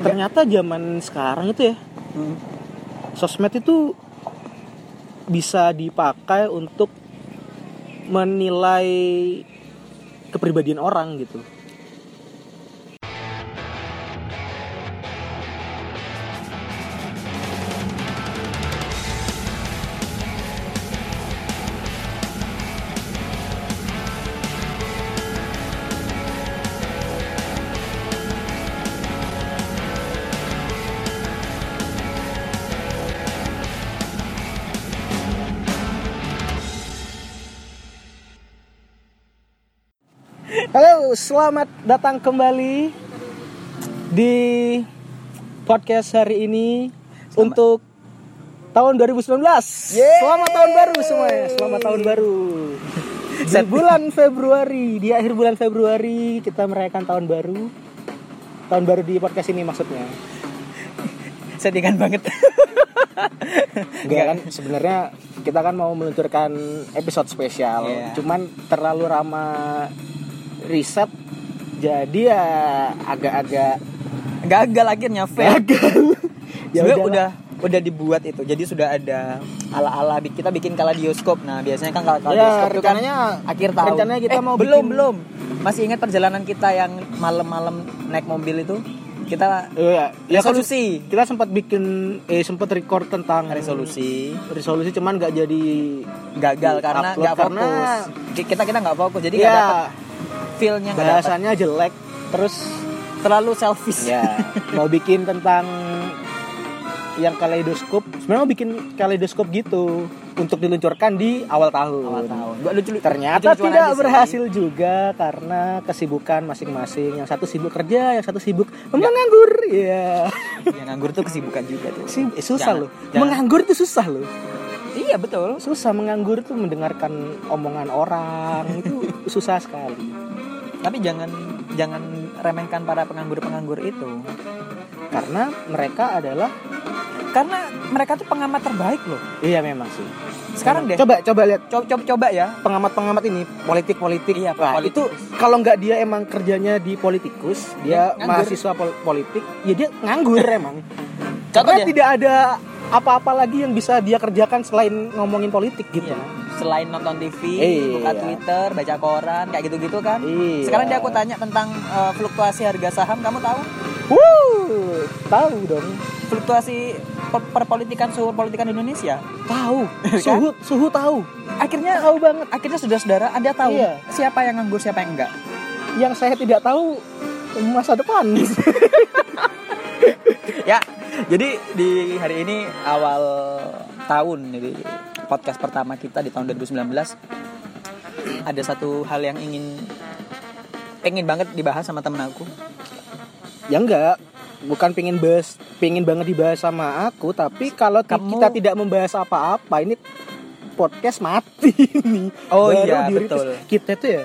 ternyata zaman sekarang itu ya Hmm. sosmed itu bisa dipakai untuk menilai kepribadian orang gitu. Selamat datang kembali di podcast hari ini untuk tahun 2019. Selamat tahun baru semuanya. Selamat tahun baru. Di bulan Februari, di akhir bulan Februari kita merayakan tahun baru. Tahun baru di podcast ini maksudnya. Settingan banget. Enggak kan sebenarnya kita kan mau meluncurkan episode spesial. Iya. Cuman terlalu ramah riset jadi ya agak-agak Gagal akhirnya fail. gagal. ya udah udah dibuat itu. Jadi sudah ada ala-ala kita bikin kalidioskop. Nah, biasanya kan kalau Ya, itu kan akhir tahun. rencananya kita Eh, mau belum bikin- belum. Masih ingat perjalanan kita yang malam-malam naik mobil itu? Kita Iya, ya kan resolusi. kita sempat bikin eh sempat record tentang resolusi resolusi cuman nggak jadi gagal karena nggak fokus. karena- Ki- Kita kita nggak fokus. Jadi nggak ya dapat feel-nya bahasannya jelek terus Terlalu selfish. ya mau bikin tentang yang kaleidoskop sebenarnya mau bikin kaleidoskop gitu untuk diluncurkan di awal tahun. Awal tahun. Lucu Ternyata lucu-lucuan tidak aja sih. berhasil juga karena kesibukan masing-masing. Yang satu sibuk kerja, yang satu sibuk menganggur. Iya. Yang nganggur tuh kesibukan juga tuh. Eh, susah Jangan- loh. jangan- Menganggur itu susah loh. Iya betul. Susah menganggur itu mendengarkan omongan orang itu susah sekali. Tapi jangan jangan remehkan para penganggur-penganggur itu. Karena mereka adalah Karena mereka tuh pengamat terbaik loh. iya memang sih. Sekarang deh. Coba coba lihat Coba coba, coba ya. pengamat-pengamat ini politik-politik. Iya, Wah, politik. itu kalau nggak dia emang kerjanya di politikus, dia nganggur. mahasiswa pol- politik, ya dia nganggur emang. Contoh Karena tidak ada apa-apa lagi yang bisa dia kerjakan selain ngomongin politik gitu. Iya. Selain nonton TV, Iya. buka Twitter, baca koran, kayak gitu-gitu kan. Iya. Sekarang dia aku tanya tentang eh, fluktuasi harga saham, kamu tahu? Wuh, tahu dong. Fluktuasi per- perpolitikan suhu politikan Indonesia. Tahu. Kan? Suhu suhu tahu. Akhirnya Tahu banget. akhirnya saudara-saudara Anda tahu Iya. siapa yang nganggur, siapa yang enggak. Yang saya tidak tahu masa depan. ya jadi di hari ini awal tahun jadi podcast pertama kita di tahun 2019 ada satu hal yang ingin pengen banget dibahas sama temen aku. Ya enggak bukan pengen bahas pengen banget dibahas sama aku tapi kalau Kamu- kita tidak membahas apa-apa ini podcast mati nih Oh Baru iya, betul. kita tuh ya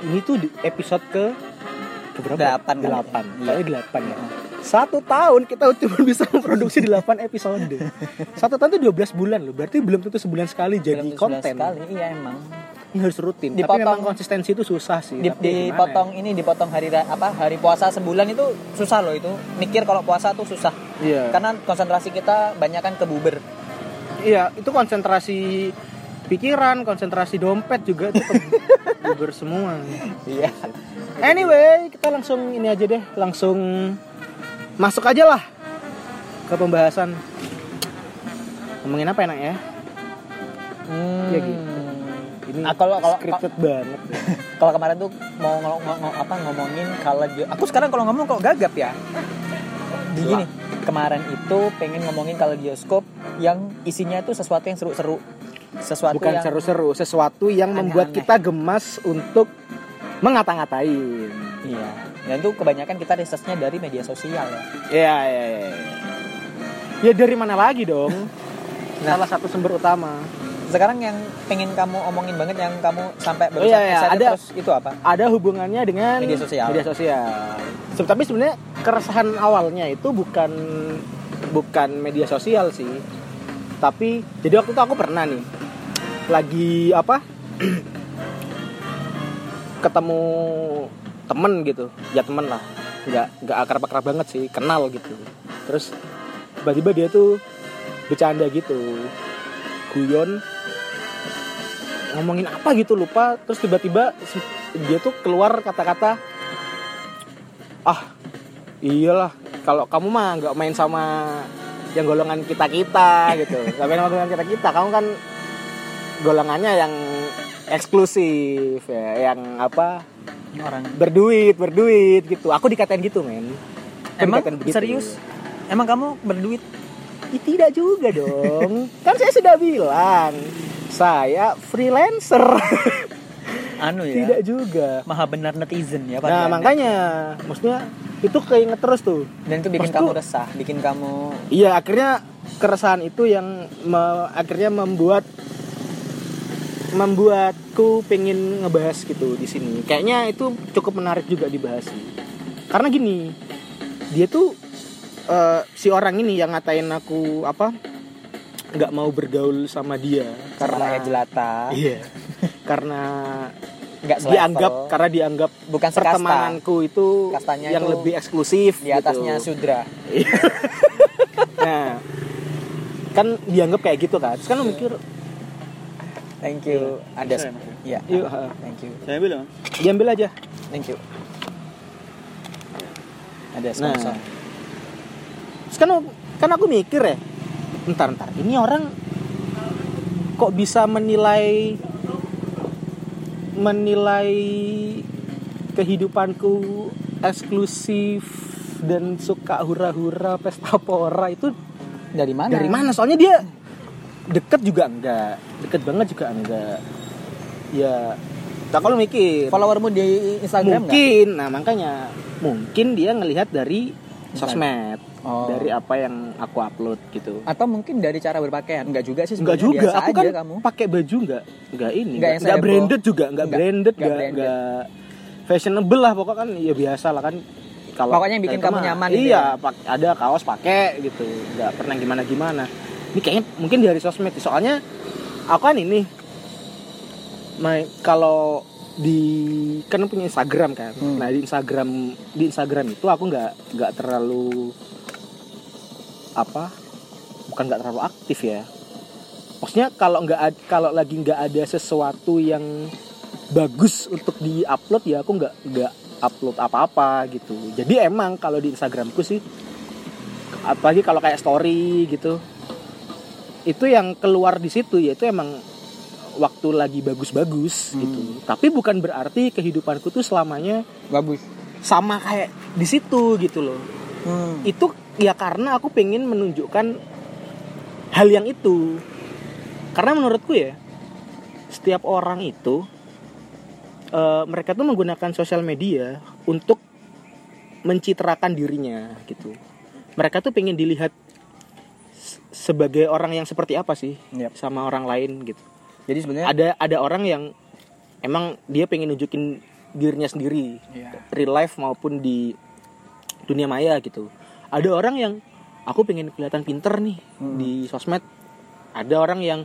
ini tuh di episode ke keberapa Delapan delapan. Iya. Kayaknya delapan ya satu tahun kita cuma bisa memproduksi delapan episode. Satu tahun tuh 12 bulan loh. Berarti belum tentu sebulan sekali jadi Belum konten. sekali iya emang. Ini harus rutin. Tapi Dipotong- memang konsistensi itu susah sih. Di, Tapi gimana dipotong ini dipotong hari apa hari puasa sebulan itu susah loh itu. Mikir kalau puasa tuh susah. Ya? iya. Karena konsentrasi kita banyak kan ke buber. Iya, itu konsentrasi pikiran, konsentrasi dompet juga itu gugur semua. iya. Anyway, kita langsung ini aja deh, langsung masuk aja lah ke pembahasan. Ngomongin apa enak ya? hmm. Ya gitu. Ini Ah, kalau- kalau- scripted banget. ya. kalau kemarin tuh mau ngomong, apa ngomongin kalau aku sekarang kalau ngomong kok gagap ya di gini kemarin itu pengen ngomongin kalau bioskop yang isinya itu sesuatu yang seru-seru sesuatu Bukan seru-seru, sesuatu yang membuat Aneh-aneh. kita gemas untuk mengata-ngatain. Iya dan itu kebanyakan kita researchnya dari media sosial ya Iya, iya, iya. Ya dari mana lagi dong? Nah. Salah satu sumber utama. sekarang yang pengen kamu omongin banget yang kamu sampai Oh, iya, iya. Ada- terus itu apa ada hubungannya dengan Media sosial. Media sosial. Se- Tapi sebenarnya keresahan awalnya itu bukan bukan media sosial sih. Tapi jadi waktu itu aku pernah nih lagi apa? ketemu temen gitu, ya temen lah. nggak nggak akrab akrab banget sih. Kenal gitu. Terus tiba-tiba dia tuh bercanda gitu. Guyon ngomongin apa gitu lupa. Terus tiba-tiba dia tuh keluar kata-kata ah iyalah kalau kamu mah nggak main sama yang golongan kita kita gitu. Nggak main sama golongan kita kita kamu kan golongannya yang eksklusif ya yang apa? Orang. Berduit berduit gitu. Aku dikatain gitu men. Aku emang begitu. serius? Emang kamu berduit? Ih, tidak juga dong. Kan saya sudah bilang saya freelancer. Anu ya? Tidak juga. Maha benar netizen ya nah Anda. makanya maksudnya itu keinget terus tuh. Dan itu bikin Maksudku- kamu resah bikin kamu iya akhirnya keresahan itu yang me- akhirnya membuat membuatku pengen ngebahas gitu di sini. Kayaknya itu cukup menarik juga dibahas. Sih karena gini dia tuh eh, si orang ini yang ngatain aku apa nggak mau bergaul sama dia karena karena ya jelata. Iya. Karena nggak dianggap karena dianggap bukan sekasta. pertemananku itu Kastanya yang itu lebih eksklusif di atasnya gitu. sudra. Nah kan dianggap kayak gitu kan. Terus kan lu mikir thank you. Ada Saya, Mas. ya yuk ha, thank you. Saya bilang. diambil aja. Thank you. Ada nah sponsor. Terus kan kan aku mikir ya entar entar ini orang kok bisa menilai menilai kehidupanku eksklusif dan suka hura-hura pesta pora itu dari mana? Dari mana? Soalnya dia deket juga enggak. Deket banget juga enggak. Ya tak kalau mikir. Followermu di Instagram mungkin. Nah makanya mungkin dia ngelihat dari sosmed. Oh. dari apa yang aku upload gitu. Atau mungkin dari cara berpakaian. Enggak juga sih enggak juga. Biasa aku kan kamu. pakai baju enggak. Enggak ini. Nggak enggak, enggak branded juga. Enggak Nggak- branded nggak enggak branded. enggak fashionable lah pokoknya kan. Ya biasa lah kan. Kalau Pokoknya yang bikin kamu mah, nyaman gitu iya ya. pak- ada kaos pakai gitu. Enggak pernah gimana gimana ini kayaknya mungkin dari sosmed. Soalnya aku kan ini main kalau di kan punya Instagram kan. Hmm. nah di Instagram di Instagram itu aku nggak nggak terlalu apa bukan nggak terlalu aktif ya. Maksudnya kalau nggak kalau lagi nggak ada sesuatu yang bagus untuk diupload ya aku nggak nggak upload apa-apa gitu. Jadi emang kalau di Instagramku sih apalagi kalau kayak story gitu itu yang keluar di situ ya itu emang waktu lagi bagus-bagus Hmm. gitu. Tapi bukan berarti kehidupanku tuh selamanya bagus. sama kayak di situ gitu loh. Hmm. itu ya karena aku pengen menunjukkan hal yang itu. Karena menurutku ya setiap orang itu eh, mereka tuh menggunakan sosial media untuk mencitrakan dirinya gitu. Mereka tuh pengen dilihat sebagai orang yang seperti apa sih Yap. sama orang lain gitu. Jadi sebenarnya ada ada orang yang emang dia pengen nunjukin dirinya sendiri Iya. real life maupun di dunia maya gitu. Ada orang yang aku pengen kelihatan pinter nih Hmm. di sosmed. Ada orang yang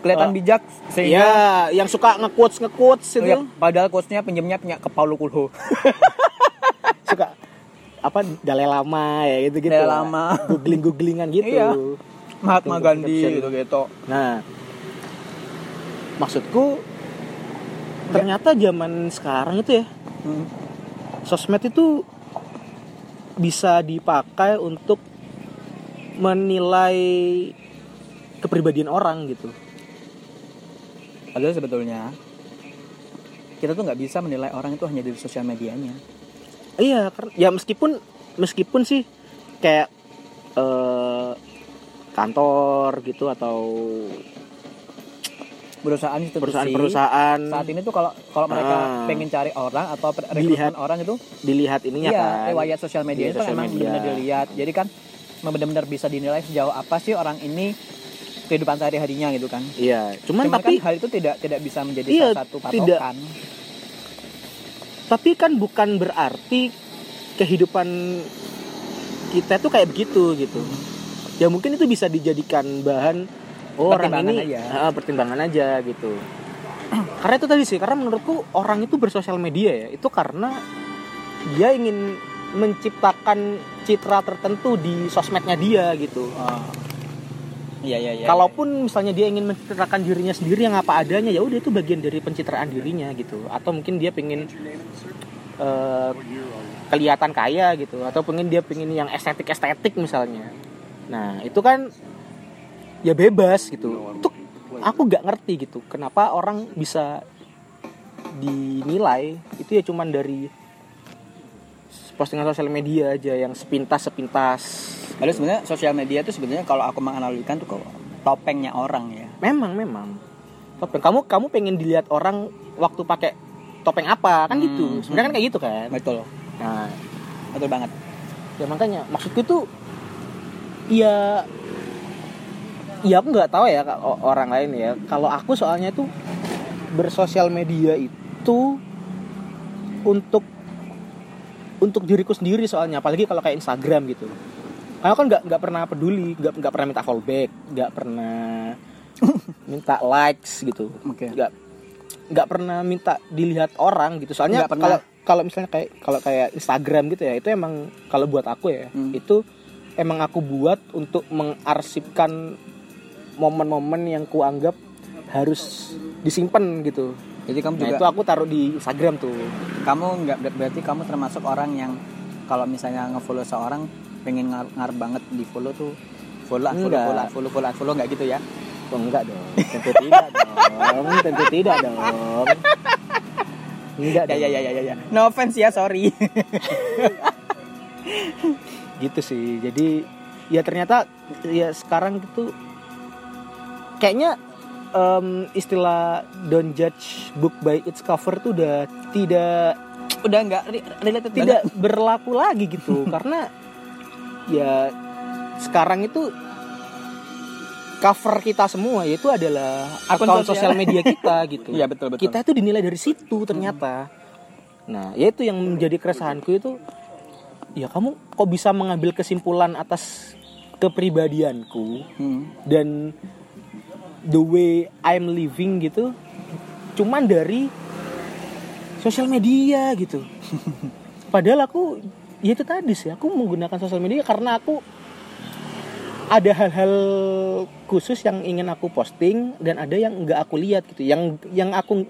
kelihatan Eh, bijak sehingga ya yang suka nge-quotes nge-quotes itu Iya, padahal quotesnya pinjamnya punya ke Paulo Coelho suka apa dalai lama ya gitu gitu Dalai Lama. googling googlingan gitu Iya. Mahatma Caption, Gandhi gitu gitu Nah, maksudku ternyata zaman sekarang itu ya Hmm. sosmed itu bisa dipakai untuk menilai kepribadian orang gitu. padahal sebetulnya kita tuh nggak bisa menilai orang itu hanya dari sosial medianya Iya, ya meskipun meskipun sih kayak eh, kantor gitu atau perusahaan itu perusahaan-perusahaan saat ini tuh kalau kalau mereka Ah. pengen cari orang atau rekrutmen orang itu dilihat ininya iya kan. riwayat sosial media itu kan sosial emang media. benar-benar dilihat jadi kan benar-benar bisa dinilai sejauh apa sih orang ini kehidupan sehari-harinya gitu kan Iya, cuman, Cuman tapi kan hal itu tidak tidak bisa menjadi Iya, salah satu tidak. Tapi kan bukan berarti kehidupan kita tuh kayak begitu gitu ya mungkin itu bisa dijadikan bahan oh, orang ini aja. Ah, pertimbangan aja gitu karena itu tadi sih karena menurutku orang itu bersosial media ya itu karena dia ingin menciptakan citra tertentu di sosmednya dia gitu. Oh. Iya iya iya. Kalaupun misalnya dia ingin mencitrakan dirinya sendiri yang apa adanya, ya udah itu bagian dari pencitraan dirinya gitu. Atau mungkin dia pengen eh, kelihatan kaya gitu, atau pengen dia pengen yang estetik estetik misalnya. Nah itu kan ya bebas gitu. Itu aku nggak ngerti gitu, kenapa orang bisa dinilai itu ya cuman dari postingan sosial media aja yang sepintas sepintas. Lalu sebenarnya sosial media itu sebenarnya kalau aku menganalogikan tuh kok topengnya orang ya. Memang memang. Topeng. Kamu kamu pengen dilihat orang waktu pakai topeng apa kan Hmm, gitu. Sebenarnya kan kayak gitu kan. Betul. Nah, Betul banget. ya makanya maksudku tuh ya ya aku nggak tahu ya orang lain ya. Kalau aku soalnya tuh bersosial media itu untuk untuk diriku sendiri soalnya apalagi kalau kayak Instagram gitu. Aku kan nggak nggak pernah peduli nggak nggak pernah minta follow back nggak pernah minta likes gitu. Nggak nggak pernah minta dilihat orang gitu. Soalnya kalau kalau misalnya kayak kalau kayak Instagram gitu ya itu emang kalau buat aku ya Hmm. itu emang aku buat untuk mengarsipkan momen-momen yang kuanggap harus disimpan gitu Jadi kamu nah juga itu aku taruh di Instagram tuh. Kamu nggak ber- berarti kamu termasuk orang yang kalau misalnya ngefollow seorang pengen ngar, ngar banget di follow tuh follow ah, follow follow follow follow ah, follow nggak gitu ya? Oh enggak dong. Tentu tidak dong. Tentu tidak dong. Enggak ya dong. ya ya ya ya, ya. no offense ya sorry. Gitu sih. Jadi ya ternyata ya sekarang itu kayaknya em, istilah don't judge book by its cover tuh udah tidak udah nggak re- related tidak berlaku lagi gitu karena ya sekarang itu cover kita semua yaitu adalah Akun sosial. sosial media kita gitu Iya, betul, betul. kita itu dinilai dari situ ternyata nah ya itu yang menjadi keresahanku itu ya kamu kok bisa mengambil kesimpulan atas kepribadianku Hmm. dan the way I'm living gitu cuman dari sosial media gitu. Padahal aku ya itu tadi sih aku menggunakan sosial media karena aku ada hal-hal khusus yang ingin aku posting dan ada yang nggak aku lihat gitu. Yang yang aku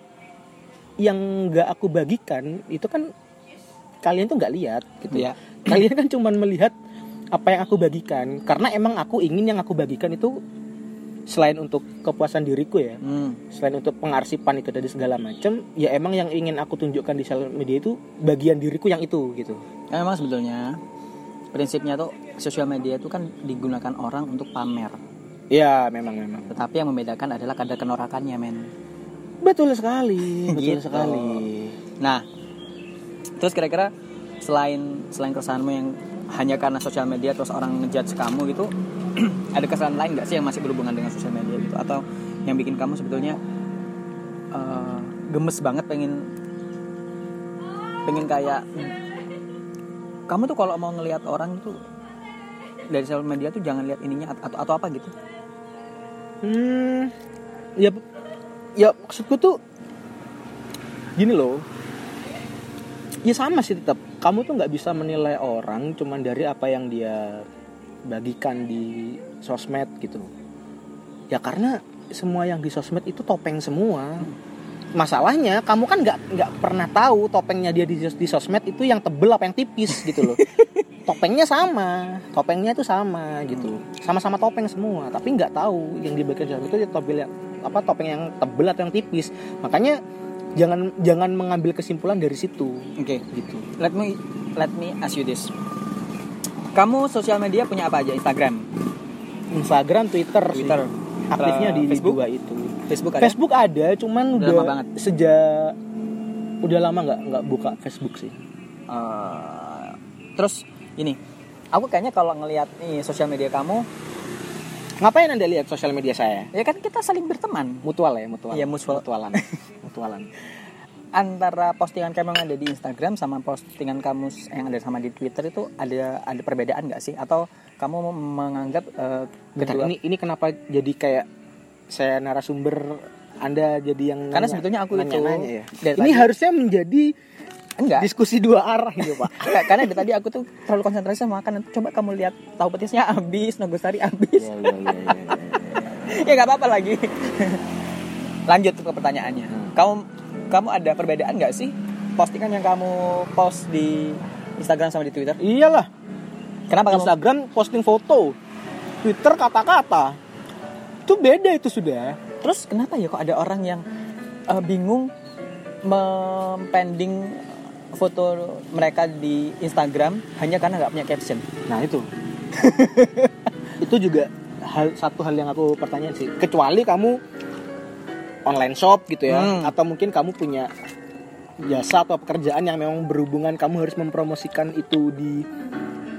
yang nggak aku bagikan itu kan kalian tuh nggak lihat gitu. Iya. kalian kan cuman melihat apa yang aku bagikan. Karena emang aku ingin yang aku bagikan itu selain untuk kepuasan diriku ya Hmm. selain untuk pengarsipan itu dari segala macam ya emang yang ingin aku tunjukkan di sosial media itu bagian diriku yang itu gitu. Kan memang sebetulnya prinsipnya tuh sosial media itu kan digunakan orang untuk pamer. Ya memang memang. Tetapi yang membedakan adalah kadar kenorakannya men. Betul sekali betul Gitu. sekali. Nah, terus kira-kira selain selain keresahanmu yang hanya karena sosial media terus orang ngejudge kamu gitu, ada kesan lain nggak sih yang masih berhubungan dengan sosial media gitu atau yang bikin kamu sebetulnya eh, gemes banget pengen pengen kayak kamu tuh kalau mau ngelihat orang itu dari sosial media tuh jangan lihat ininya atau atau apa gitu. Hmm, ya, ya maksudku tuh gini loh. Ya sama sih tetap. Kamu tuh nggak bisa menilai orang cuman dari apa yang dia bagikan di sosmed gitu. Ya karena semua yang di sosmed itu topeng semua. Masalahnya kamu kan nggak nggak pernah tahu topengnya dia di, di sosmed itu yang tebel apa yang tipis gitu loh. topengnya sama, topengnya itu sama gitu, sama-sama topeng semua, tapi nggak tahu yang di sosmed itu topeng yang apa topeng yang tebel atau yang tipis. Makanya jangan jangan mengambil kesimpulan dari situ Oke. gitu. Let me let me ask you this. Kamu sosial media punya apa aja? Instagram, Instagram, Twitter, sih. Twitter. aktifnya Eh, di Facebook? dua itu. Facebook ada? Facebook ada, cuman Udah udah, lama banget. sejak udah lama nggak nggak buka Facebook sih. Eh, terus ini, aku kayaknya kalau ngelihat nih sosial media kamu, Ngapain anda lihat sosial media saya? ya kan kita saling berteman. Mutual ya, mutual. Iya, mutual. mutualan. mutualan. Antara postingan kamu yang ada di Instagram sama postingan kamu yang ada sama di Twitter itu ada ada perbedaan nggak sih? Atau kamu menganggap eh, Bentar, kedua? ini ini kenapa jadi kayak saya narasumber Anda jadi yang Karena nanya- sebetulnya aku itu nanya-nanya ya. Ini tadi- harusnya menjadi Enggak. diskusi dua arah gitu pak Enggak, karena dari tadi aku tuh terlalu konsentrasi sama makan. Coba kamu lihat tahu petisnya habis, nogosari habis. Iya, iya, iya, iya, iya. ya nggak apa-apa lagi. Lanjut ke pertanyaannya. Hmm. Kamu kamu ada perbedaan nggak sih postingan yang kamu post di Instagram sama di Twitter? iyalah Kenapa kamu? Instagram posting foto Twitter kata-kata itu beda itu sudah Terus kenapa ya kok ada orang yang eh, bingung mempending foto mereka di Instagram hanya karena nggak punya caption? nah itu itu juga hal satu hal yang aku pertanyaan sih kecuali kamu online shop gitu ya Hmm. atau mungkin kamu punya jasa atau pekerjaan yang memang berhubungan kamu harus mempromosikan itu di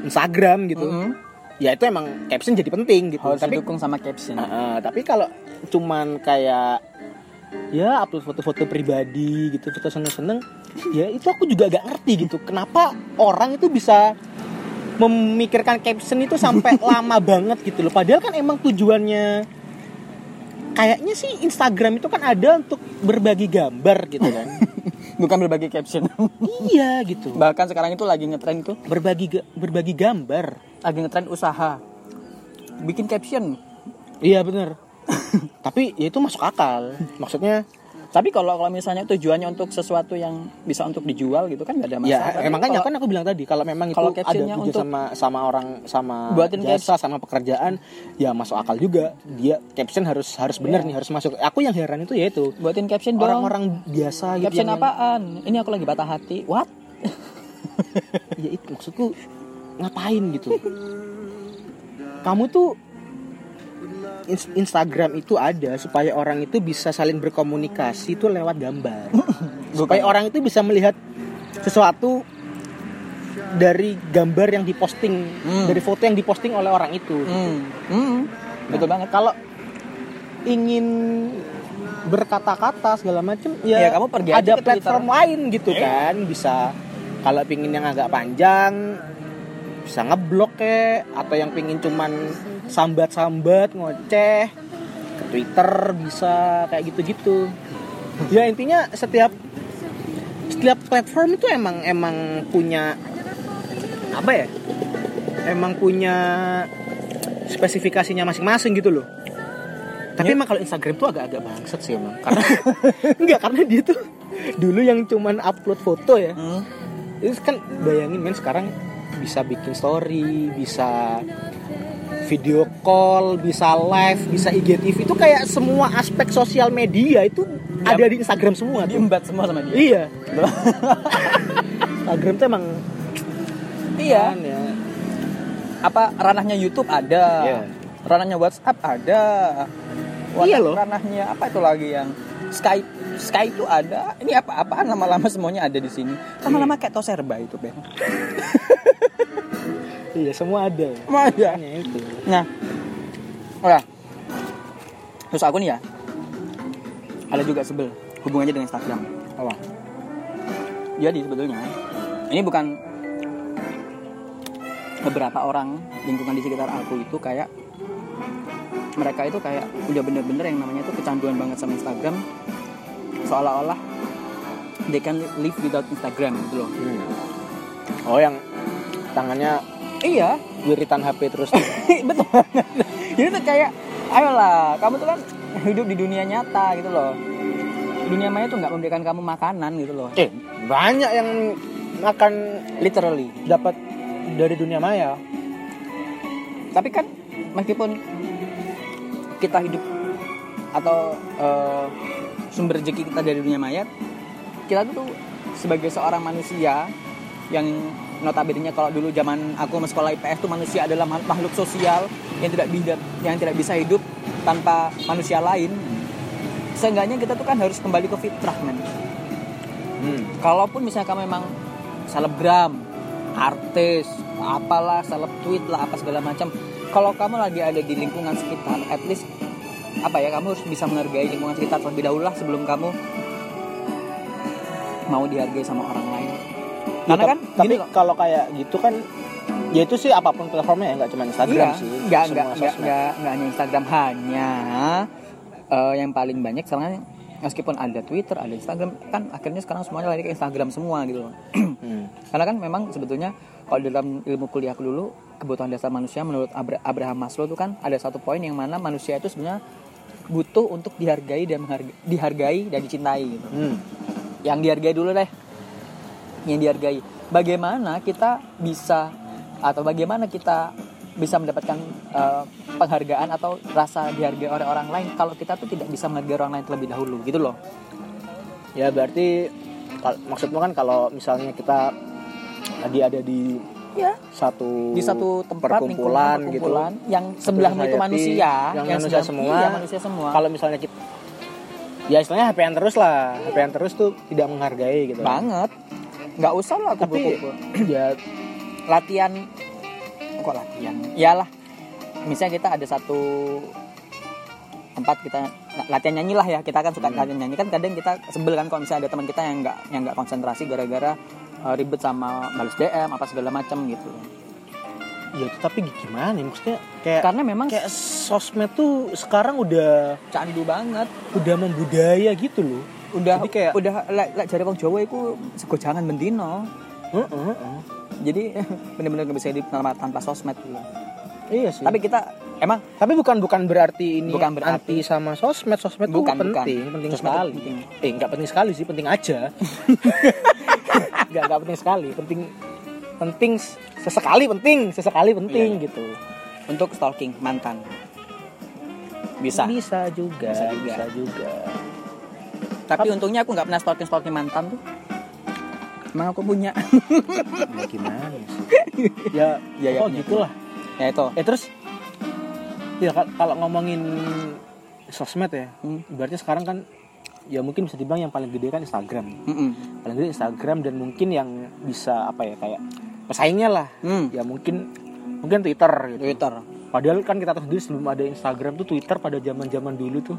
Instagram gitu Mm-mm. ya itu emang caption jadi penting gitu Harus tapi didukung sama caption. Uh, uh, tapi kalau cuman kayak ya upload foto-foto pribadi gitu foto seneng-seneng ya itu aku juga gak ngerti gitu kenapa orang itu bisa memikirkan caption itu sampai lama banget gitu loh padahal kan emang tujuannya kayaknya sih Instagram itu kan ada untuk berbagi gambar gitu kan Bukan berbagi caption. iya gitu Bahkan sekarang itu lagi ngetren itu, berbagi berbagi gambar lagi ngetren usaha. Bikin caption. iya bener tapi ya itu masuk akal maksudnya Tapi kalau kalau misalnya tujuannya untuk sesuatu yang bisa untuk dijual gitu kan nggak ada masalah. Ya, emang kan kalau- kan aku bilang tadi kalau memang itu kalau ada captionnya kerja untuk- sama sama orang sama Buatin jasa sama pekerjaan ya masuk akal juga. Dia caption harus harus benar nih harus masuk. Aku yang heran itu ya itu buatin caption dong. orang-orang biasa gitu caption yang- apaan? Ini aku lagi patah hati. What? Ya itu maksudku ngapain gitu. Kamu tuh Instagram itu ada supaya orang itu bisa saling berkomunikasi itu lewat gambar. supaya orang itu bisa melihat sesuatu dari gambar yang diposting, Hmm. dari foto yang diposting oleh orang itu. Hmm. Hmm. Betul banget. Kalau ingin berkata-kata segala macam ya, Ya, kamu pergi ada ke platform lain gitu kan bisa kalau pingin yang agak panjang bisa ngeblok ke atau yang pingin cuman sambat-sambat ngoceh ke Twitter bisa kayak gitu-gitu. Ya intinya setiap setiap platform itu emang emang punya apa ya emang punya spesifikasinya masing-masing gitu loh. Tapi emang kalau Instagram tuh agak-agak bangsat sih emang karena enggak karena dia tuh dulu yang cuman upload foto ya. Hmm. itu kan bayangin men sekarang bisa bikin story bisa video call bisa live bisa IGTV itu kayak semua aspek sosial media itu Ya. ada di Instagram semua. Diembat semua sama dia. iya Instagram tuh emang Iya. kan ya Apa ranahnya YouTube ada. Iya. Ranahnya WhatsApp ada. Whatsapp Iya loh. Ranahnya apa itu lagi yang Skype Skype itu ada. Ini apa-apaan lama-lama semuanya ada di sini. Lama-lama kayak toserba itu, Ben. iya semua ada Semua ada. Itu Nah, ya. Terus aku nih ya, ada juga sebel hubungannya dengan Instagram. apa Jadi sebetulnya ini bukan beberapa orang lingkungan di sekitar aku itu kayak mereka itu kayak udah bener-bener yang namanya itu kecanduan banget sama Instagram seolah-olah they can live without Instagram gitu loh. Hmm. oh yang tangannya Iya, wiritan HP terus betul. Jadi tuh kayak, ayolah, kamu tuh kan hidup di dunia nyata gitu loh. Dunia maya tuh nggak memberikan kamu makanan gitu loh. eh banyak yang makan Literally. dapat dari dunia maya Tapi kan meskipun kita hidup atau eh, sumber rezeki kita dari dunia maya, kita tuh sebagai seorang manusia yang notabene kalau dulu zaman aku masuk sekolah IPS tuh manusia adalah ma- makhluk sosial yang tidak bisa yang tidak bisa hidup tanpa manusia lain. Seenggaknya kita tuh kan harus kembali ke fitrah men. hmm. Kalaupun misalnya kamu memang selebgram, artis, apalah, seleb tweet lah, apa segala macam. Kalau kamu lagi ada di lingkungan sekitar, at least apa ya, kamu harus bisa menghargai lingkungan sekitar terlebih dahulu lah sebelum kamu mau dihargai sama orang lain. Karena Ya, kan tapi gini kalau kayak gitu kan ya itu sih apa pun platformnya ya nggak cuma Instagram iya, sih nggak nggak nggak nggak hanya Instagram hanya eh, yang paling banyak sekarang meskipun ada Twitter ada Instagram kan akhirnya sekarang semuanya lari ke Instagram semua gitu loh. Hmm. karena kan memang sebetulnya kalau dalam ilmu kuliah dulu kebutuhan dasar manusia menurut Abra- Abraham Maslow itu kan ada satu poin yang mana manusia itu sebenarnya butuh untuk dihargai dan menghargai, dihargai dan dicintai gitu. Hmm. yang dihargai dulu deh yang dihargai bagaimana kita bisa atau bagaimana kita bisa mendapatkan eh, penghargaan atau rasa dihargai oleh orang lain kalau kita tuh tidak bisa menghargai orang lain terlebih dahulu gitu loh Ya berarti maksudmu kan kalau misalnya kita lagi ada di ya satu di satu tempat perkumpulan, lingkungan, gitu perkumpulan, yang sebelahmu itu manusia yang manusia sebelah- semua. iya, manusia semua Kalau misalnya kita ya istilahnya HPN terus lah, HPN terus tuh tidak menghargai gitu. banget nggak usah lah Tapi kumpul-kumpul. ya latihan kok latihan? Iyalah misalnya kita ada satu tempat kita latihan nyanyi lah ya kita kan suka latihan nyanyi. Kan kadang kita sebel kan kalau misalnya ada teman kita yang nggak yang nggak konsentrasi gara-gara uh, ribet sama balas DM apa segala macam gitu. Ya tapi gimana ya maksudnya kayak karena memang kayak sosmed tuh sekarang udah candu banget. udah membudaya gitu loh. Udah Jadi kayak- udah lek lek jari wong Jawa itu sego jangan bendino Heeh, heeh. jadi bener-bener nggak bisa hidup tanpa, tanpa sosmed gitu. Iya sih. tapi kita emang Tapi bukan bukan berarti ini Bukan berarti. anti sama sosmed. Sosmed Bukan, bukan. penting, penting Sosmed sekali. penting. Eh, nggak penting sekali sih, penting aja. Nggak nggak penting sekali, penting penting sesekali penting, sesekali penting Iya, iya. gitu. untuk stalking mantan bisa Bisa juga, Bisa bisa juga. Tapi untungnya aku nggak pernah stalking stalking mantan tuh emang aku punya Ya gimana sih? ya, Ya, ya, oh ya. gitulah. ya itu Eh terus ya kal- kalau ngomongin sosmed ya, Hmm. berarti sekarang kan ya mungkin bisa dibilang yang paling gede kan Instagram. Mm-mm. Paling gede Instagram dan mungkin yang bisa apa ya kayak pesaingnya lah. Hmm. Ya mungkin mungkin Twitter gitu. Twitter Padahal kan kita tahu sendiri sebelum ada Instagram tuh Twitter pada zaman-zaman dulu tuh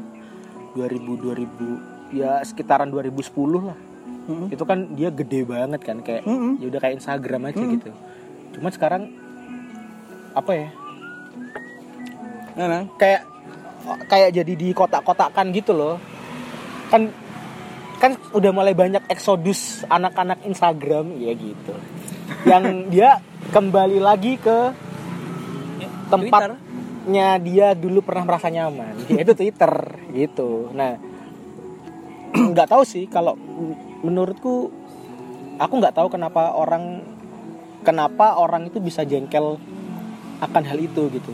2000 2000 ya sekitaran 2010 lah. Mm-mm. Itu kan dia gede banget kan kayak Mm-mm. ya udah kayak Instagram aja Mm. gitu. Cuman sekarang apa ya? Memang. kayak kayak jadi di kotak-kotakan gitu loh kan kan udah mulai banyak eksodus anak-anak Instagram ya gitu yang dia kembali lagi ke tempatnya dia dulu pernah merasa nyaman yaitu Twitter gitu nah nggak tahu sih kalau menurutku aku nggak tahu kenapa orang kenapa orang itu bisa jengkel akan hal itu gitu.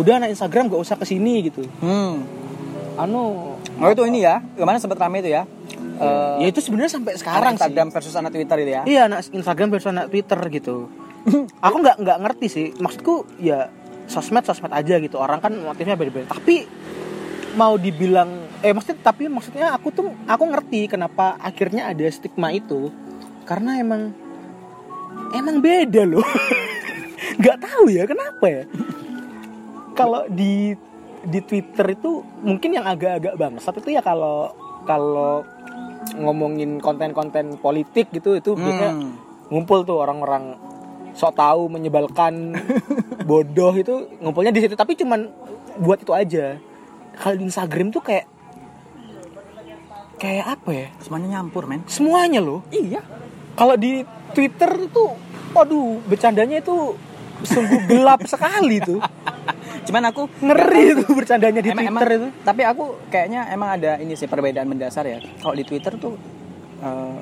Udah anak Instagram gak usah ke sini gitu. Hmm. anu Oh itu ini ya, ke mana sempat rame itu ya? Eh, ya itu sebenarnya sampai sekarang sih Instagram versus anak Twitter itu ya? iya anak Instagram versus anak Twitter gitu. Aku nggak nggak ngerti sih. Maksudku ya sosmed sosmed aja gitu. Orang kan motifnya beda-beda. Tapi mau dibilang eh maksudnya tapi maksudnya aku tuh aku ngerti kenapa akhirnya ada stigma itu. Karena emang emang beda loh. Nggak tahu ya kenapa ya? Kalau di di Twitter itu mungkin yang agak-agak bangsat itu ya kalau kalau ngomongin konten-konten politik gitu itu biasanya Hmm. ngumpul tuh orang-orang sok tahu menyebalkan bodoh itu ngumpulnya di situ. Tapi cuman buat itu aja. Kalau di Instagram tuh kayak kayak apa ya Semuanya nyampur men. semuanya loh Iya. kalau di Twitter tuh waduh bercandanya itu sungguh gelap sekali tuh Cuman aku ngeri tuh bercandanya di emang, Twitter emang- itu Tapi aku kayaknya emang ada ini sih perbedaan mendasar ya. Kalau di Twitter tuh eh,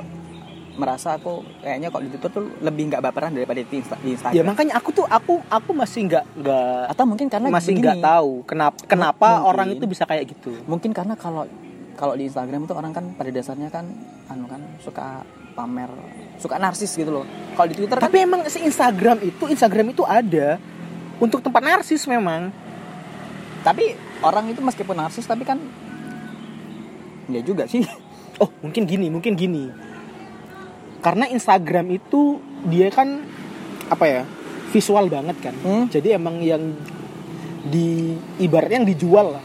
merasa aku kayaknya kalau di Twitter tuh lebih nggak baperan daripada di, Insta- di Instagram. ya makanya aku tuh aku aku masih nggak nggak Atau mungkin karena masih nggak tahu kenapa kenapa Mungkin. orang itu bisa kayak gitu Mungkin karena kalau kalau di Instagram itu orang kan pada dasarnya kan anu kan suka pamer, suka narsis gitu loh. Kalau di Twitter kan tapi emang si Instagram itu Instagram itu ada untuk tempat narsis memang tapi orang itu meskipun narsis tapi kan ya juga sih. oh mungkin gini mungkin gini karena Instagram itu dia kan apa ya visual banget kan Hmm. jadi emang yang di ibaratnya yang dijual lah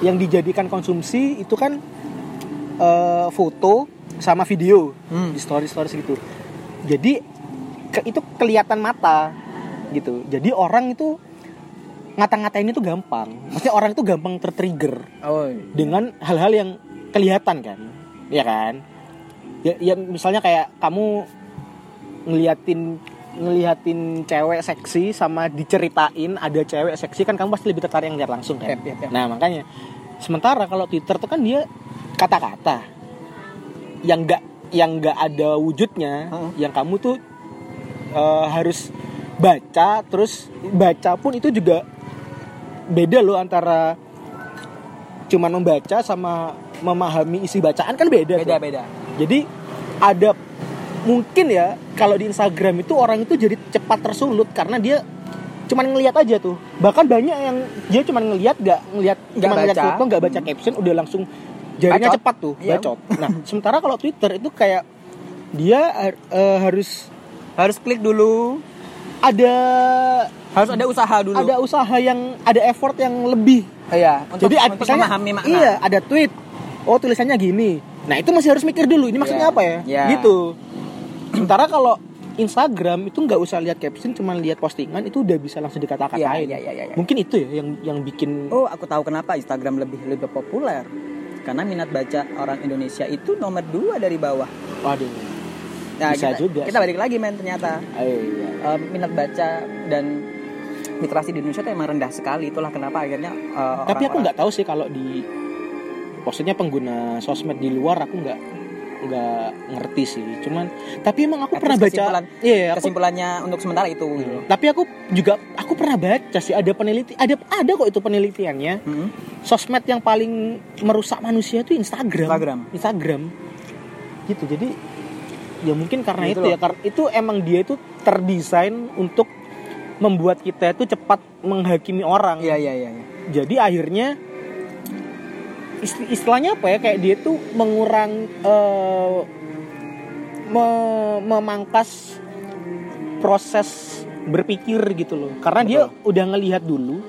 yang dijadikan konsumsi itu kan eh, foto sama video. Hmm. di story story gitu jadi ke- itu kelihatan mata gitu. Jadi orang itu ngata-ngatain itu gampang. Maksudnya orang itu gampang tertrigger Oh. dengan hal-hal yang kelihatan kan ya kan? Ya, ya misalnya kayak kamu ngeliatin ngeliatin cewek seksi sama diceritain ada cewek seksi kan kamu pasti lebih tertarik yang lihat langsung kan Yap, yap, yap. nah makanya sementara kalau Twitter tuh kan dia kata-kata yang enggak yang enggak ada wujudnya Heeh. yang kamu tuh eh, harus baca terus baca pun itu juga beda loh antara cuman membaca sama memahami isi bacaan kan beda beda tuh. beda Jadi ada mungkin ya kalau di Instagram itu orang itu jadi cepat tersulut karena dia cuman ngelihat aja tuh. Bahkan banyak yang dia cuman ngelihat nggak ngelihat Nggak cuma ngelihat baca. foto nggak baca caption udah langsung jarinya Bacot. cepat tuh Iya. bacot. Nah sementara kalau Twitter itu kayak dia eh, harus harus klik dulu ada harus ada usaha dulu ada usaha yang ada effort yang lebih. iya untuk, Jadi ad- untuk misalnya memahami makna iya ada tweet. Oh tulisannya gini. Nah itu masih harus mikir dulu. Ini maksudnya Iya. apa ya? Iya. Gitu. Sementara kalau Instagram itu nggak usah lihat caption, cuma lihat postingan itu udah bisa langsung dikata-katain. Iya, iya, iya, iya. Mungkin itu ya yang yang bikin oh aku tahu kenapa Instagram lebih lebih populer karena minat baca orang Indonesia itu nomor dua dari bawah waduh. nah, Bisa kita, juga kita balik lagi men ternyata Ayo, iya. Eh, minat baca dan literasi di Indonesia itu emang rendah sekali itulah kenapa akhirnya eh, Tapi aku orang-orang- nggak tahu sih kalau di maksudnya pengguna sosmed di luar aku nggak nggak ngerti sih. Cuman tapi emang aku At pernah baca kesimpulan- Iya, aku kesimpulannya untuk sementara itu gitu loh. tapi aku juga aku pernah baca sih ada peneliti ada ada kok itu penelitiannya Hmm. sosmed yang paling merusak manusia itu Instagram. Instagram. Instagram. Gitu. Jadi ya mungkin karena Gitu itu loh. ya karena itu emang dia itu terdesain untuk membuat kita itu cepat menghakimi orang. Iya iya iya. iya. Jadi akhirnya istilahnya apa ya kayak dia tuh mengurang eh, me- memangkas proses berpikir gitu loh. Karena dia udah ngelihat dulu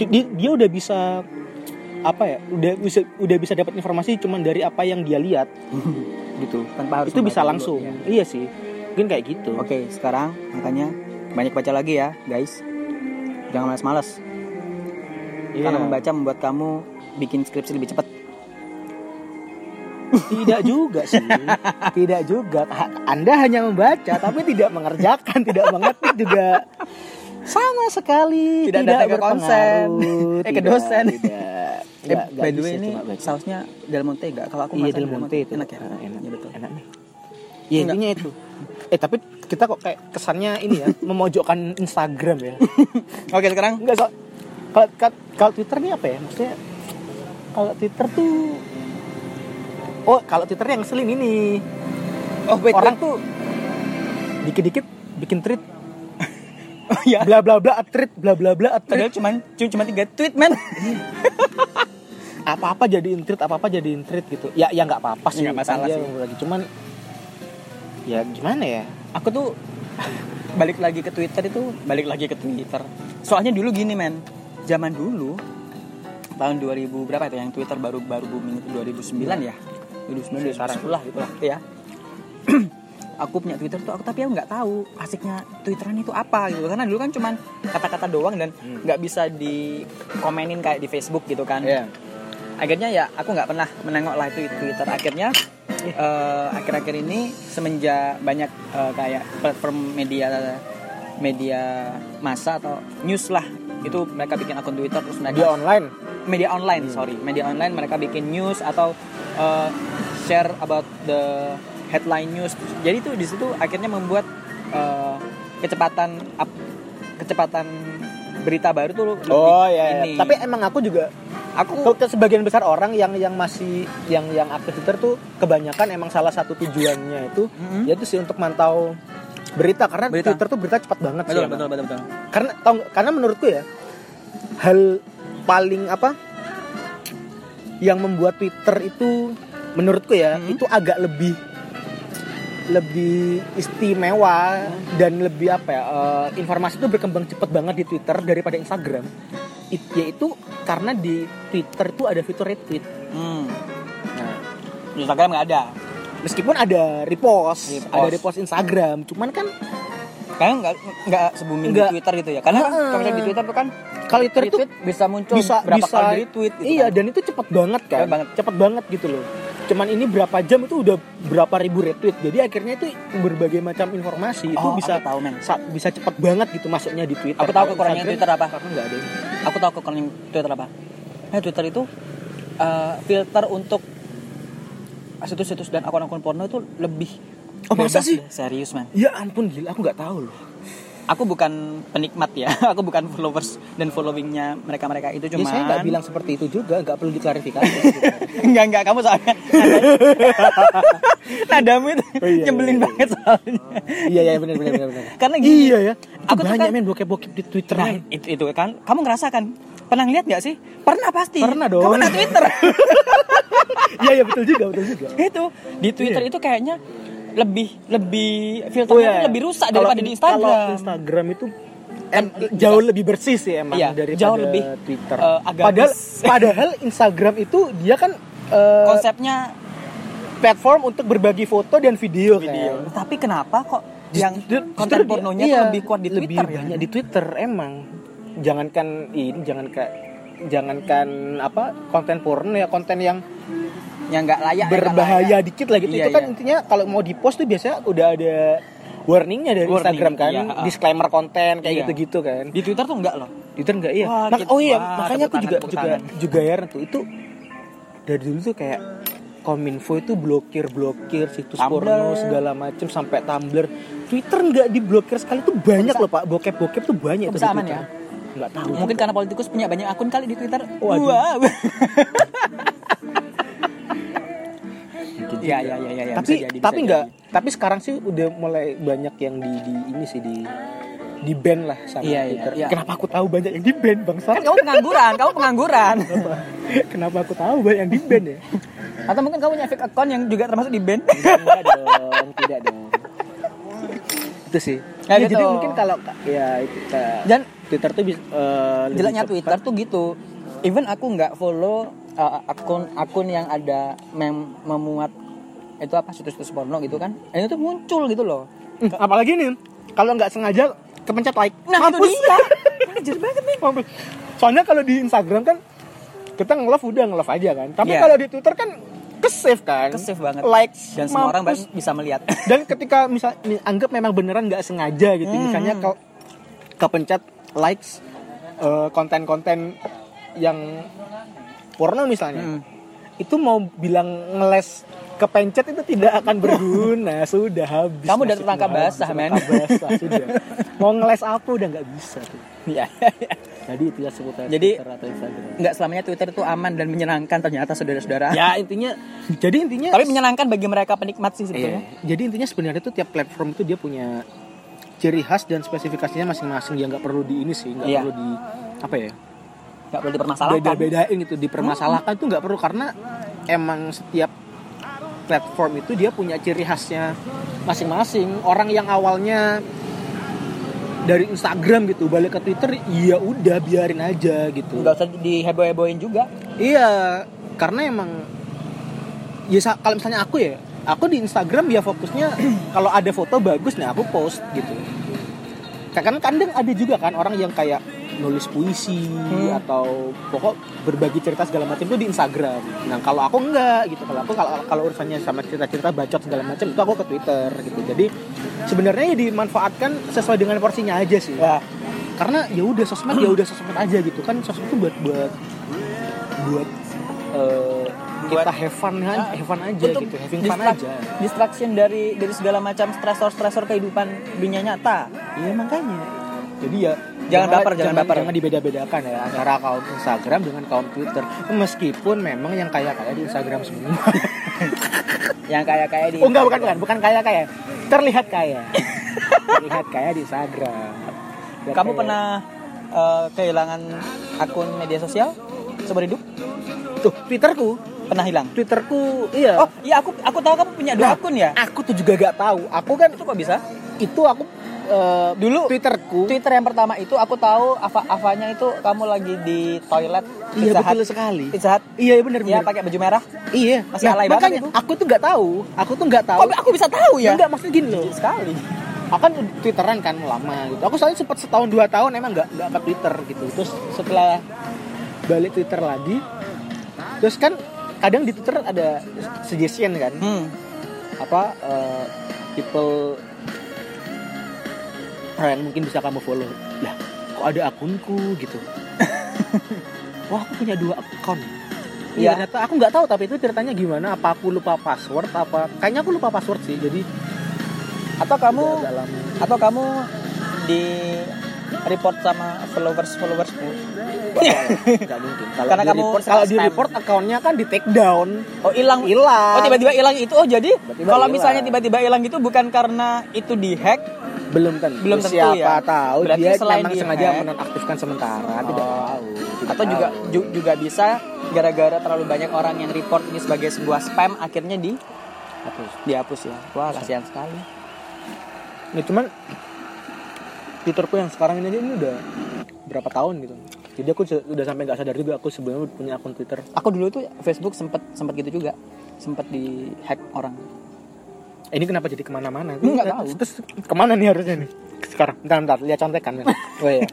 dia, dia udah bisa apa ya udah bisa udah bisa dapat informasi cuman dari apa yang dia lihat gitu Tanpa harus itu bisa langsung dulu, iya ya. sih mungkin kayak gitu Oke, sekarang makanya banyak baca lagi ya, guys. Jangan malas-malas. Iya. Karena membaca membuat kamu bikin skripsi lebih cepat. tidak juga sih tidak juga anda hanya membaca tapi tidak mengerjakan tidak mengetik juga sama sekali Tidak datang ke konsen. Eh, ke tidak- dosen. tidak Eh, Nggak- nggak by the way ini sausnya Del Monte enggak? Kalau aku iya masak Del Monte itu enak ya. Ah, enak Iya, betul. enak nih ya intinya itu eh tapi kita kok kayak kesannya ini ya memojokkan Instagram ya Oke, sekarang Enggak so kalau kalau- Twitter ini apa ya? Maksudnya kalau Twitter tuh Oh, kalau Twitter yang ngeselin ini. oh wait, Orang wait. tuh dikit-dikit bikin tweet oh ya. bla bla bla tweet bla bla bla tweet Padahal cuma cuma tiga tweet, man. apa-apa jadiin tweet apa-apa jadiin tweet gitu. Ya ya nggak apa-apa sih. Nggak masalah sih. Lagi cuman ya gimana ya? Aku tuh balik lagi ke Twitter itu balik lagi ke Twitter. Soalnya dulu gini, men. Zaman dulu tahun 2000 berapa itu yang Twitter baru baru booming itu 2009 ya. 2009 sekarang lah gitu lah, ya. aku punya Twitter tuh aku tapi aku nggak tahu asiknya Twitteran itu apa gitu karena dulu kan cuman kata-kata doang dan nggak bisa dikomenin kayak di Facebook gitu kan Iya. akhirnya ya aku nggak pernah menengok lah itu Twitter akhirnya eh, akhir-akhir ini semenjak banyak eh, kayak platform media media massa atau news lah itu mereka bikin akun Twitter terus mereka Dia online. media online sorry media online mereka bikin news atau uh, share about the headline news jadi tuh di situ akhirnya membuat uh, kecepatan up, kecepatan berita baru tuh lebih Oh ya. ini. Tapi emang aku juga aku Kalau sebagian besar orang yang yang masih yang yang aktif Twitter tuh kebanyakan emang salah satu tujuannya itu Mhm. yaitu sih untuk mantau berita karena Berita. Twitter tuh berita cepat banget sih. betul, betul betul betul Karena tau karena menurutku ya hal paling apa yang membuat Twitter itu menurutku ya Mhm. itu agak lebih lebih istimewa dan lebih apa ya eh, informasi itu berkembang cepat banget di Twitter daripada Instagram It- yaitu karena di Twitter itu ada fitur retweet hmm. nah, Di Instagram nggak ada meskipun ada repost, Repost. ada repost Instagram cuman kan Karena nggak nggak se booming di. Twitter gitu ya. Karena kan Heeh. kalau di Twitter tuh kan Kalau Twitter retweet bisa muncul bisa berapa bisa kali retweet gitu iya kan. dan itu cepet banget kan Cepet banget. cepet banget gitu loh cuman ini berapa jam itu udah berapa ribu retweet jadi akhirnya itu berbagai macam informasi itu Oh, bisa aku tahu, men. sa- bisa cepet banget gitu masuknya di Twitter Aku tahu kekurangannya Twitter apa. karena nggak ada Aku tahu kekurangan Twitter apa. Nah, Twitter itu eh, filter untuk situs-situs dan akun-akun porno itu lebih Oh, masa sih? deh, serius man. Ya ampun gila aku nggak tahu loh. Aku bukan penikmat ya aku bukan followers dan followingnya mereka mereka itu ya cuma saya nggak bilang seperti itu juga nggak perlu diklarifikasi. Enggak enggak kamu soalnya nadamu itu Oh, iya, nyebelin iya, banget soalnya. Iya iya benar benar benar karena gini iya ya. aku banyak kan- men bokep bokep di Twitter. Nah itu, itu kan kamu ngerasa kan pernah lihat nggak sih pernah pasti Pernah dong. kamu ada Twitter iya iya betul juga betul juga itu di Twitter Iya. itu kayaknya lebih lebih filternya tuh lebih rusak Oh, iya. Kalau daripada di in- Instagram Kalau Instagram itu Kan em- jauh lebih bersih sih emang Iya, daripada jauh lebih, Twitter. eh, agamis. padahal padahal Instagram itu dia kan eh, konsepnya platform untuk berbagi foto dan video, video kan. tapi kenapa kok yang konten pornonya iya, lebih kuat di lebih Twitter ya banyak di Twitter emang. Jangankan ini, jangankan jangankan apa konten porno ya konten yang yang nggak layak nggak berbahaya layak. dikit lah gitu. Iya, itu kan iya. intinya kalau mau di post tuh biasanya udah ada warningnya dari Warning, Instagram kan, iya, ha. disclaimer konten kayak Iya. gitu-gitu kan. di Twitter tuh enggak loh Twitter enggak iya. Wah, Mak- gitu. oh iya, Wah, makanya aku juga juga juga heran tuh. Itu dari dulu tuh kayak Kominfo itu blokir blokir situs Tumblr. porno segala macem sampai Tumblr. Twitter nggak diblokir sekali tuh banyak bisa- loh pak. Bokep bokep tuh banyak tuh bisa di Twitter. ya? Nggak tahu. mungkin karena politikus punya banyak akun kali di Twitter Waduh. wow Iya, juga. iya, iya, iya, Tapi jadi, tapi nggak. Tapi sekarang sih udah mulai banyak yang di, di ini sih di di ban lah sama Iya, iya, Twitter. iya. Kenapa aku tahu banyak yang di ban bang kan kamu pengangguran kamu pengangguran Kenapa aku tahu banyak yang di ban ya? atau mungkin kamu punya fake account yang juga termasuk di band Enggak dong, tidak dong. Itu sih. Ya, Ya, gitu. Jadi mungkin kalau ya itu dan Twitter tuh bisa eh, jeleknya cepat. Twitter tuh gitu even aku nggak follow uh, akun akun yang ada mem memuat itu apa situs-situs porno gitu kan dan itu muncul gitu loh Hmm, apalagi nih kalau nggak sengaja kepencet like. nah itu Mampus. dia Anjir banget nih Mampus. Soalnya kalau di Instagram kan kita nge-love udah nge-love aja kan. Tapi Iya. kalau di Twitter kan ke-save kan. Kesave banget. Like dan semua orang bisa melihat Dan ketika misal mi- anggap memang beneran nggak sengaja gitu, Hmm. misalnya ke kepencet likes eh, konten-konten yang porno misalnya, Hmm. itu mau bilang ngeles kepencet itu tidak akan berguna, sudah habis. Kamu udah tertangkap basah, men. basah, sudah. Mau ngeles apa udah nggak bisa tuh. ya Jadi itu ya sebutan Jadi- Twitter atau Instagram. nggak selamanya Twitter itu aman dan menyenangkan ternyata saudara-saudara Ya intinya, jadi intinya. tapi menyenangkan bagi mereka penikmat sih Iya. sebetulnya Jadi intinya sebenarnya tuh tiap platform itu dia punya ciri khas dan spesifikasinya masing-masing yang nggak perlu di ini sih, nggak Iya. perlu di apa ya? nggak perlu dipermasalahkan Beda-bedain gitu, dipermasalahkan tuh nggak perlu karena emang setiap platform itu dia punya ciri khasnya masing-masing. Orang yang awalnya dari Instagram gitu balik ke Twitter, ya udah biarin aja gitu. nggak usah diheboh-hebohin juga Iya, karena emang ya kalau misalnya aku ya, aku di Instagram ya fokusnya kalau ada foto bagus nih aku post gitu. Kan kadang ada juga kan orang yang kayak nulis puisi Hmm. atau pokok berbagi cerita segala macam itu di Instagram. Nah kalau aku enggak gitu, kalau aku kalau kalau urusannya sama cerita-cerita bacot segala macam itu aku ke Twitter gitu. Jadi sebenarnya ya dimanfaatkan sesuai dengan porsinya aja sih. ya Karena ya udah sosmed ya udah sosmed aja gitu kan sosmed itu buat buat buat eh, Buat- kita have fun kan, have fun aja untuk gitu, having fun aja. distraction dari dari segala macam stresor-stresor kehidupan dunia nyata Iya makanya. Jadi ya Jangan baper, jangan baper. Jangan dibeda-bedakan ya antara akun Instagram dengan akun Twitter. Meskipun memang yang kaya-kaya di Instagram semua. yang kayak kayak di oh enggak bukan bukan, bukan kaya-kaya. Terlihat kaya. Terlihat kaya di Instagram. Terlihat kamu kaya. pernah eh, kehilangan akun media sosial seumur hidup tuh Twitterku, pernah hilang? Twitterku iya. oh iya aku aku tahu kamu punya dua Nah, akun ya? Aku tuh juga gak tahu. Aku kan itu kok bisa? Itu aku eh, Dulu- Twitterku. Twitter yang pertama itu aku tahu Ava Avanya itu kamu lagi di toilet iya Pizza Hut. betul sekali. Pizza Hut? Iya benar ya benar pakai baju merah? Iya. Masih alay banget makanya itu. aku tuh nggak tahu. Aku tuh nggak tahu. Kok aku bisa tahu ya? Enggak maksudnya gini loh. Sekali. Aku kan twitteran kan lama gitu. Aku soalnya sempat setahun dua tahun emang nggak nggak ke twitter gitu. Terus setelah balik twitter lagi terus kan kadang di twitter ada suggestion kan. Hmm. apa eh, people yang mungkin bisa kamu follow. Lah kok ada akunku gitu. Wah aku punya dua akun Iya, Iya. ternyata aku nggak tahu tapi itu ceritanya gimana apa aku lupa password apa kayaknya aku lupa password sih jadi atau kamu dalam atau kamu di report sama followers followersmu nggak mungkin. Kalau Karena kamu report kalau di report akunnya kan di take down. Oh hilang. Hilang. Oh tiba-tiba hilang itu. Oh jadi kalau misalnya tiba-tiba hilang itu bukan karena itu dihack? Belum tentu. Belum tentu siapa ya. tahu Berarti dia selain memang sengaja hack- menonaktifkan sementara tidak Oh. tahu tidak atau juga tahu. ju- juga bisa gara-gara terlalu banyak orang yang report ini sebagai sebuah spam akhirnya di Hapus. dihapus ya. Wah kasihan sekali. Ya cuman Twitterku yang sekarang ini aja ini udah berapa tahun gitu. Jadi aku udah sampai nggak sadar juga aku sebelumnya punya akun Twitter. aku dulu tuh Facebook sempet sempet gitu juga sempet di hack orang Eh, ini kenapa jadi ke mana-mana? Nggak Terus- tahu. Terus ke mana nih harusnya nih? Sekarang, bentar, bentar, lihat contekan. Men. oh iya.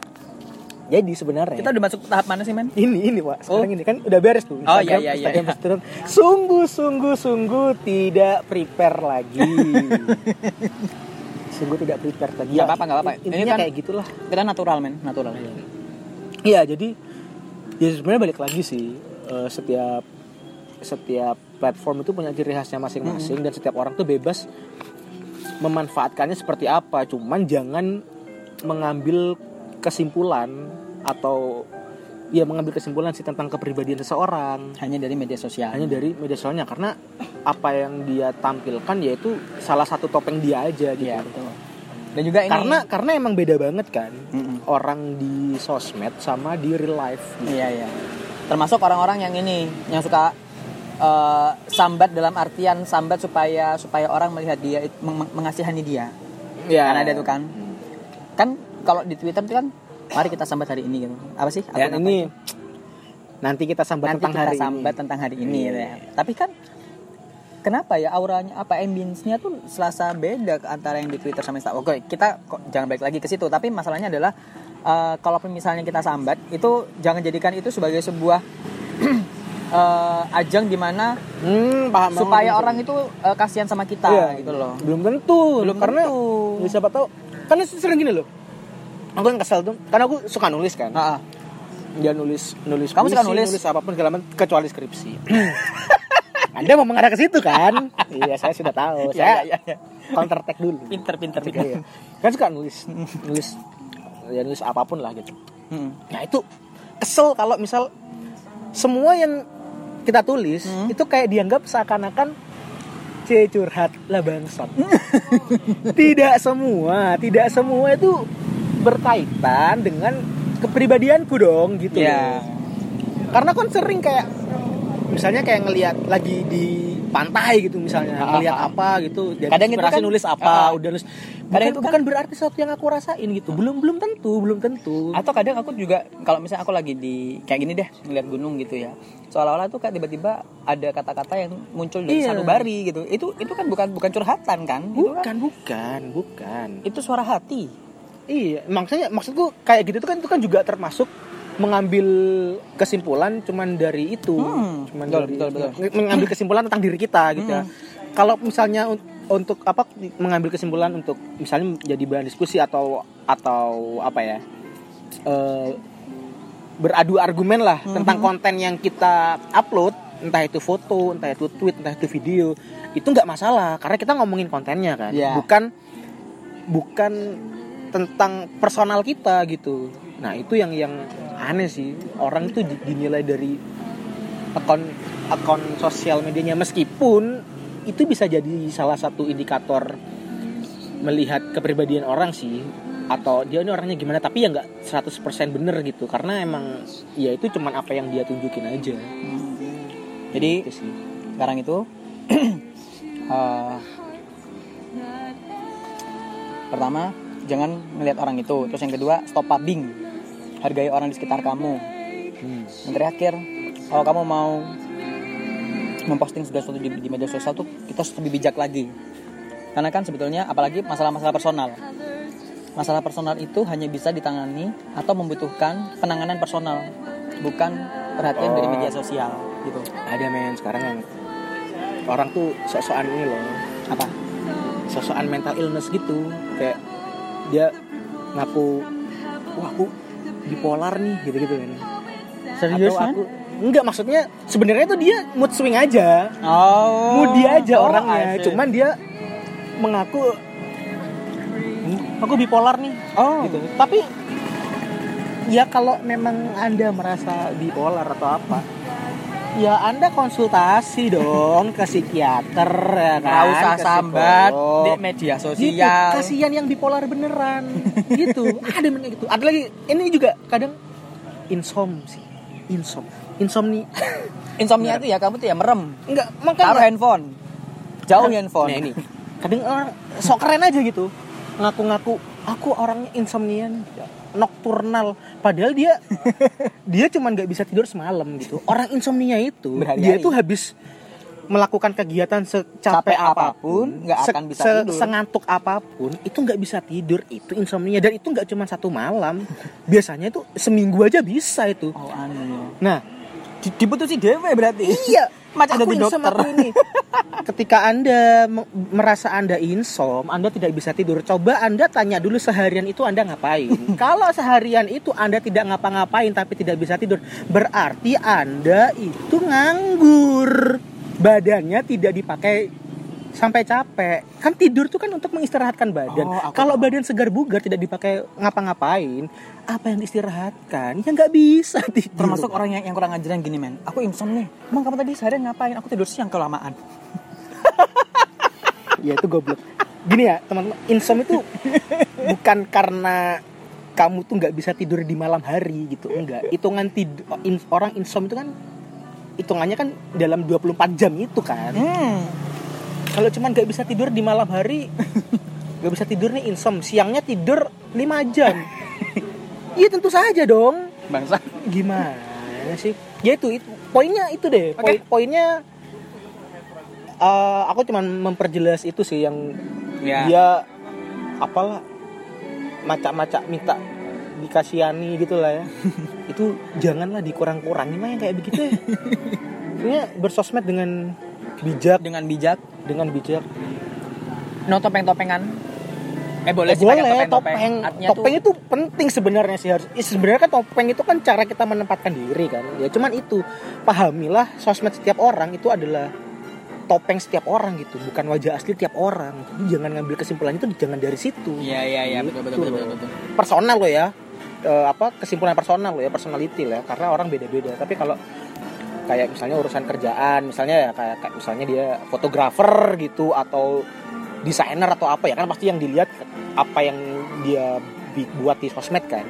Jadi sebenarnya kita udah masuk tahap mana sih men ini ini pak sekarang ini kan udah beres tuh Oh, iya, iya, iya. Instagram Instagram. sungguh sungguh sungguh tidak prepare lagi sungguh tidak prepare lagi. Nggak apa-apa, nggak apa-apa. Ini kan- kayak gitulah. kita natural men. Natural Iya, jadi ya sebenarnya balik lagi sih eh, setiap setiap platform itu punya ciri khasnya masing-masing dan setiap orang tuh bebas memanfaatkannya seperti apa. Cuman jangan mengambil kesimpulan atau ya mengambil kesimpulan sih tentang kepribadian seseorang hanya dari media sosial hanya dari media sosialnya karena apa yang dia tampilkan yaitu salah satu topeng dia aja gitu. Iya betul dan juga ini Karena karena emang beda banget kan Mm-mm. orang di sosmed sama di real life. gitu. Iya iya. Termasuk orang-orang yang ini yang suka eh, sambat dalam artian sambat supaya supaya orang melihat dia meng- mengasihani dia. Ya. Kan ada tuh kan. Kan kalau di Twitter itu kan mari kita sambat hari ini gitu. Apa sih? Dan apa ini itu? nanti kita sambat nanti tentang kita hari sambat ini. tentang hari ini Iya. gitu ya. Tapi kan kenapa ya auranya apa ambience-nya tuh selasa beda antara yang di Twitter sama Instagram. Oke, kita kok jangan balik lagi ke situ, tapi masalahnya adalah eh, kalaupun misalnya kita sambat itu jangan jadikan itu sebagai sebuah eh, ajang di mana Hmm, paham supaya ini. orang itu eh, kasihan sama kita Iya. gitu loh. Belum tentu. Belum karena tentu. ya siapa tahu karena sering gini loh. Aku yang kesel tuh karena aku suka nulis kan. Ah. Dia nulis nulis Kamu suka puisi, nulis? apa pun segala macam kecuali skripsi. Anda mau mengarah ke situ kan? iya, saya sudah tahu. Saya Iya, iya, iya. counter attack dulu. Pinter, pinter, pinter. iya. Kan suka nulis, nulis ya nulis apa pun lah gitu. Hmm. Nah itu kesel kalau misal semua yang kita tulis Hmm. itu kayak dianggap seakan-akan C curhat lah bangsat. tidak semua, tidak semua itu berkaitan dengan kepribadianku dong gitu. Loh. Karena kan sering kayak misalnya kayak ngelihat lagi di pantai gitu misalnya Ah, ngelihat ah, ah. apa gitu dan Kadang itu kan- nulis apa ah, ah. udah nulis Kadang bukan, itu kan- bukan berarti sesuatu yang aku rasain gitu belum belum tentu belum tentu atau kadang aku juga kalau misalnya aku lagi di kayak gini deh ngeliat gunung gitu ya seolah-olah tuh kayak tiba-tiba ada kata-kata yang muncul dari Iya. sanubari gitu itu itu kan bukan bukan curhatan kan itu kan bukan bukan bukan itu suara hati iya maksudnya maksudku kayak gitu tuh kan itu kan juga termasuk mengambil kesimpulan cuman dari itu Hmm, cuman betul, dari betul, betul. mengambil kesimpulan tentang diri kita gitu ya Hmm. kalau misalnya un- untuk apa mengambil kesimpulan untuk misalnya jadi bahan diskusi atau atau apa ya eh, beradu argumen lah Hmm. tentang konten yang kita upload entah itu foto entah itu tweet entah itu video itu nggak masalah karena kita ngomongin kontennya kan Iya. bukan bukan tentang personal kita gitu. Nah itu yang yang aneh sih. Orang itu di- dinilai dari akun akun sosial medianya. Meskipun itu bisa jadi salah satu indikator melihat kepribadian orang sih. Atau dia ini orangnya gimana tapi ya nggak 100% bener gitu. Karena emang ya itu cuman apa yang dia tunjukin aja. Jadi Itu sih. sekarang itu eh, pertama jangan melihat orang itu. Terus yang kedua stop pubbing. Hargai orang di sekitar kamu. Hmm. yang terakhir kalau kamu mau memposting segala sesuatu di, di media sosial tuh kita harus lebih bijak lagi. Karena kan sebetulnya apalagi masalah-masalah personal. Masalah personal itu hanya bisa ditangani atau membutuhkan penanganan personal. Bukan perhatian dari Oh. media sosial gitu. Ada men. Sekarang yang orang tuh sok-sokan ini loh. Apa? Sok-sokan mental illness gitu. Kayak dia ngaku wah aku bipolar nih gitu-gitu kan. Serius atau kan aku enggak maksudnya sebenarnya tuh dia mood swing aja. Oh mood dia aja Oh, orangnya cuman dia mengaku "Hmm, aku bipolar nih oh gitu. tapi ya kalau memang anda merasa bipolar atau apa ya anda konsultasi dong ke psikiater ya kan nggak usah ke sambat psikolog. di media gitu sosial kasihan yang bipolar beneran. Gitu ada yang gitu. Ada lagi ini juga kadang insom sih insom. Insomnia. Insomnia itu ya kamu tuh ya merem. Enggak taruh makanya handphone jauh handphone. nah ini. Kadang orang sok keren aja gitu ngaku-ngaku aku orangnya insomnia nih, nokturnal. Padahal dia dia cuman nggak bisa tidur semalam gitu. Orang insomnia itu Berhari-hari. dia tuh habis melakukan kegiatan secapek Capek apa pun, nggak se- akan bisa se- tidur. sengantuk apa pun itu nggak bisa tidur. Itu insomnia. Dan itu nggak cuma satu malam. Biasanya itu seminggu aja bisa itu. Oh aneh nah Di- diputusi dewe berarti. iya Macam aku jadi dokter. ini. Ketika anda me- merasa anda insom anda tidak bisa tidur. Coba anda tanya dulu seharian itu anda ngapain. Kalau seharian itu anda tidak ngapa-ngapain tapi tidak bisa tidur berarti anda itu nganggur. Badannya tidak dipakai sampai capek. Kan tidur tuh kan untuk mengistirahatkan badan. Oh, kalau badan segar bugar tidak dipakai ngapa-ngapain apa yang diistirahatkan? Ya nggak bisa tidur. Termasuk orang yang, yang kurang ajaran gini men. Aku insom nih. Emang kamu tadi seharian ngapain? Aku tidur siang kelamaan. Ya itu goblok. Gini ya teman-teman insom itu bukan karena kamu tuh nggak bisa tidur di malam hari gitu. Enggak. Hitungan tidur orang insom itu kan hitungannya kan dalam 24 jam itu kan. Hmm. kalau cuman nggak bisa tidur di malam hari nggak bisa tidur nih insom siangnya tidur 5 jam iya tentu saja dong. Bangsa. Gimana sih? Ya itu, itu poinnya itu deh. Oke. Poin- poinnya eh, aku cuman memperjelas itu sih yang ya. dia apalah macak-macak minta dikasihani gitu lah ya. Itu janganlah dikurang-kurangin lah yang kayak begitu ya. Bersosmed dengan bijak. Dengan bijak. Dengan bijak. No topeng-topengan eh boleh Eh, sih pakai boleh topeng Artinya topeng itu penting sebenarnya sih harus sebenarnya kan topeng itu kan cara kita menempatkan diri kan. Ya cuman itu pahamilah sosmed setiap orang itu adalah topeng setiap orang gitu bukan wajah asli tiap orang. Jadi jangan ngambil kesimpulan itu jangan dari situ. Iya iya iya. Betul betul Gitu. betul, loh. betul, betul. personal lo ya. Eh, apa kesimpulan personal lo ya personality lah ya. karena orang beda-beda. Tapi kalau kayak misalnya urusan kerjaan misalnya ya kayak, kayak misalnya dia fotografer gitu atau desainer atau apa ya kan pasti yang dilihat apa yang dia buat di sosmed kan.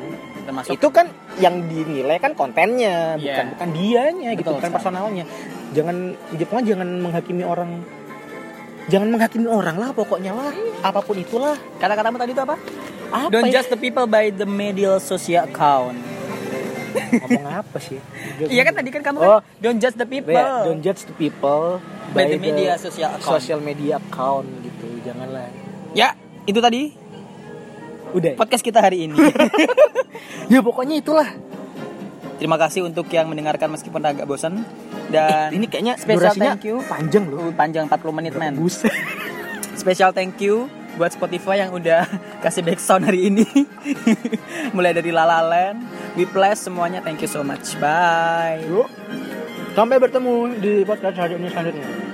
Termasuk? Itu kan yang dinilai kan kontennya bukan Iya. bukan dianya gitu Betul bukan sekali. personalnya. Jangan pokoknya jangan menghakimi orang jangan menghakimi orang lah pokoknya lah. Apa pun itulah. Kata-katamu tadi itu apa? Apa don't ya? judge the people by the media social account ngomong apa sih? Iya kan tadi kan kamu Oh. kan don't judge the people. Be- don't judge the people by the media social account. social media account gitu janganlah. Ya itu tadi udah. podcast kita hari ini. Ya pokoknya itulah. Terima kasih untuk yang mendengarkan meskipun agak bosan. Dan ini kayaknya special durasinya thank you. panjang loh. Panjang 40 menit men. buset. Special thank you buat Spotify yang udah kasih background hari ini. Mulai dari La La Land, Whiplash semuanya thank you so much. Bye. Sampai bertemu di podcast hari ini selanjutnya